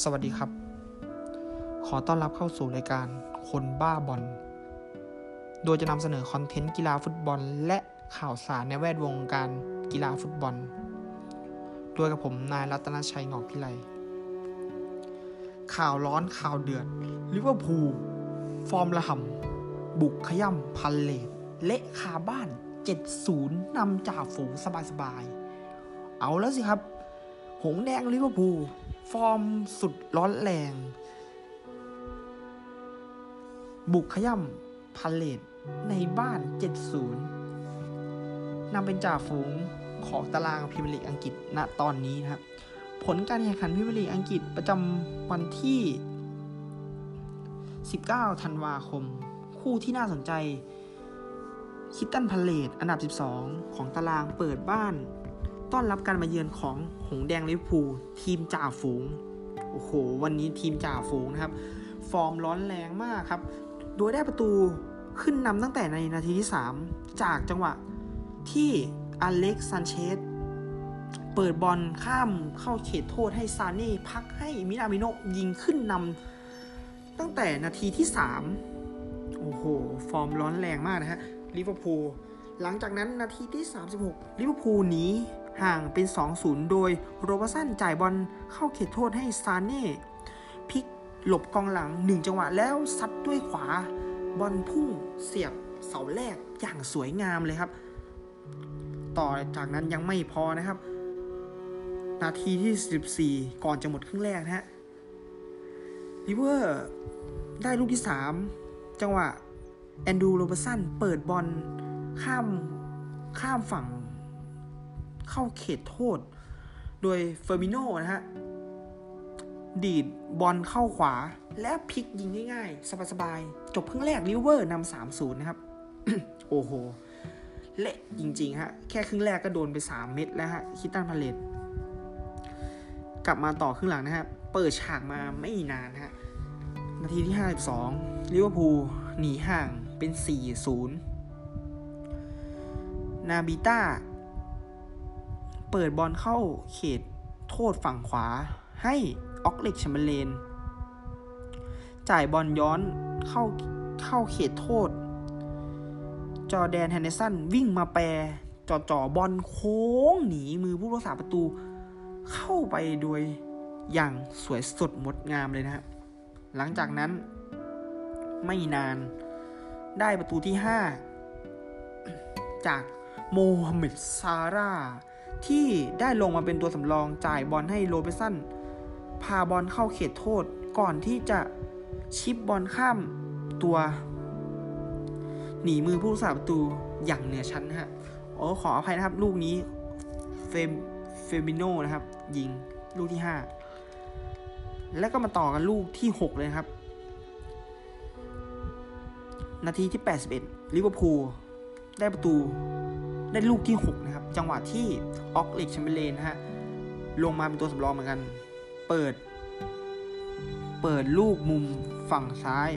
สวัสดีครับ ขอต้อนรับเข้าสู่รายการคนบ้าบอล โดยจะนำเสนอ content กีฬาฟุตบอล และข่าวสารในแวดวงการกีฬาฟุตบอล โดยกับผมนายรัตนชัยงอกพิไล ข่าวร้อนข่าวเดือดลิเวอร์พูลฟอร์มระห่ำบุกขย่ำพาเลซเละคาบ้าน 7-0นำจ่าฝูงสบายๆ เอาแล้วสิครับ หงแดงลิเวอร์พูล ฟอร์มสุดร้อนแรง บุกขย่ำพาเลซในบ้าน 7-0นำเป็นจ่าฝูงของตารางพรีเมียร์ลีกอังกฤษณตอนนี้นะครับ ผลการแข่งขันพรีเมียร์ลีกอังกฤษประจำวันที่ 19 ธันวาคม คู่ที่น่าสนใจคริสตัลพาเลซอันดับ 12 ของตารางเปิดบ้าน ต้อนรับการมาเยือนของหงส์แดงลิเวอร์พูลทีมจ่าฝูง โอ้โห วันนี้ทีมจ่าฝูงนะครับ ฟอร์มร้อนแรงมากครับ โดยได้ประตูขึ้นนำตั้งแต่ในนาทีที่ 3 จากจังหวะที่อเล็กซานเชสเปิดบอลข้ามเข้าเขตโทษให้มาเน่พักให้มินามิโนยิงขึ้นนำตั้งแต่นาทีที่ 3 โอ้โห ฟอร์มร้อนแรงมากนะฮะลิเวอร์พูลหลังจากนั้นนาทีที่ 36ลิเวอร์พูลหนี ห่างเป็น 2-0 โดยโรบสันจ่ายบอลเข้าเขตโทษให้มาเน่พลิกหลบกองหลัง1จังหวะแล้วซัดด้วยขวา บอลพุ่งเสียบเสาแรกอย่างสวยงามเลยครับ ต่อจากนั้นยังไม่พอนะครับ นาทีที่ 14 ก่อนจะหมดครึ่งแรกนะฮะลิเวอร์ได้ลูกที่ 3 จังหวะแอนดูโรบสันเปิดบอลข้ามข้ามฝั่ง เข้าเขตโทษ โดยเฟอร์มิโน่นะฮะ ดีดบอลเข้าขวาและพลิกยิงง่ายๆ สบายๆ จบครึ่งแรกลิเวอร์นำสามศูนย์นะครับ โอ้โห เละจริงๆฮะ แค่ครึ่งแรกก็โดนไป 3 เม็ดแล้วฮะ คริสตัลพาเลซกลับมาต่อครึ่งหลังนะฮะ เปิดฉากมาไม่นานฮะ นาทีที่ 52ลิเวอร์พูลหนีห่างเป็น 4-0 นาบิต้า เปิดบอลเข้าเขตโทษฝั่งขวา ให้อ็อกซ์เลด แชมเบอร์เลน จ่ายบอลย้อนเข้าเข้าเขตโทษ จอแดนแฮนเดสันวิ่งมาแปจ่อจ่อบอลโค้งหนีมือผู้รักษาประตู เข้าไปโดยอย่างสวยสดงดงามเลยนะฮะหลังจากนั้น ไม่นานได้ประตูที่ 5 จากโมฮัมเหม็ดซาร่า ที่ได้ลงมาเป็นตัวสำรองจ่ายบอลให้โรเบสันพาบอลเข้าเขตโทษก่อนที่จะชิปบอลข้ามตัว หนีมือผู้รักษาประตูอย่างเหนือชั้นนะฮะโอ้ขออภัยนะครับ ลูกนี้เฟอร์เฟอร์มิโน่นะครับ ยิงลูกที่ 5 แล้วก็มาต่อกันลูกที่ 6 เลยครับ นาทีที่ 81ลิเวอร์พูลได้ประตูได้ลูกที่ 6 นะ จังหวะที่อ็อกซ์เลด แชมเบอร์เลนนะฮะลงมาเป็นตัวสำรองเหมือนกัน เปิด เปิดลูกมุมฝั่งซ้าย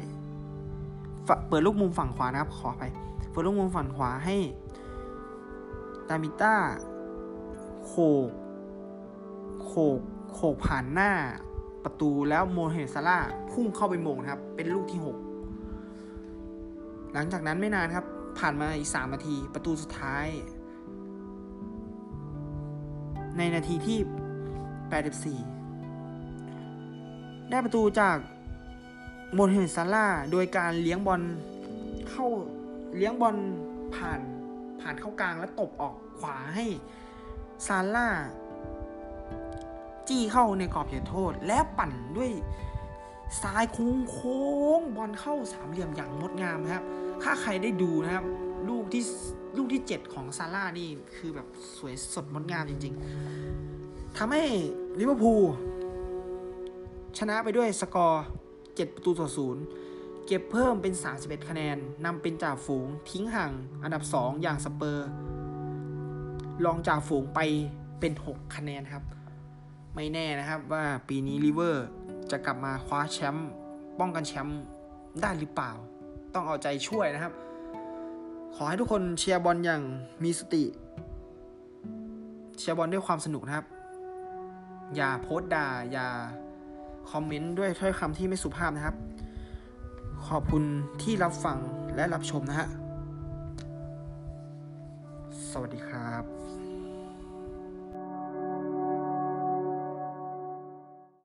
เปิดลูกมุมฝั่งขวานะครับ ขอไปเปิดลูกมุมฝั่งขวาให้ตามิต้าโขกโขกโขกผ่านหน้าประตูแล้วโมเฮซาร่าพุ่งเข้าไปโมงนะครับ เป็นลูกที่ 6 หลังจากนั้นไม่นานครับ ผ่านมาอีก 3 นาที ประตูสุดท้าย ในนาทีที่ 84 ได้ประตูจากโมเฮซาร่าโดยการเลี้ยงบอลเข้าเลี้ยงบอลผ่านผ่านเข้ากลางแล้วตบออกขวาให้ซาร่าจี้เข้าในกรอบเขตโทษ และปั่นด้วยซ้ายโค้งโค้งบอลเข้าสามเหลี่ยมอย่างงดงามครับ ถ้าใครได้ดูนะครับ ลูกที่ลูกที่ 7 ของซาร่านี่คือแบบสวยสดงดงามจริง ๆทำให้ลิเวอร์พูลชนะไปด้วยสกอร์ 7 ประตูต่อศูนย์เก็บเพิ่มเป็น 31 คะแนนนำเป็นจ่าฝูงทิ้งห่างอันดับ 2 อย่างสเปอร์สรองจ่าฝูงไปเป็น 6 คะแนนครับ ไม่แน่นะครับว่าปีนี้ลิเวอร์จะกลับมาคว้าแชมป์ป้องกันแชมป์ได้หรือเปล่า ต้องเอาใจช่วยนะครับ ขอให้ทุกคนเชียร์บอลอย่างมีสติ เชียร์บอลด้วยความสนุกนะครับ อย่าโพสต์ด่า อย่าคอมเมนต์ด้วยถ้อยคำที่ไม่สุภาพนะครับ ขอบคุณที่รับฟังและรับชมนะฮะ สวัสดีครับ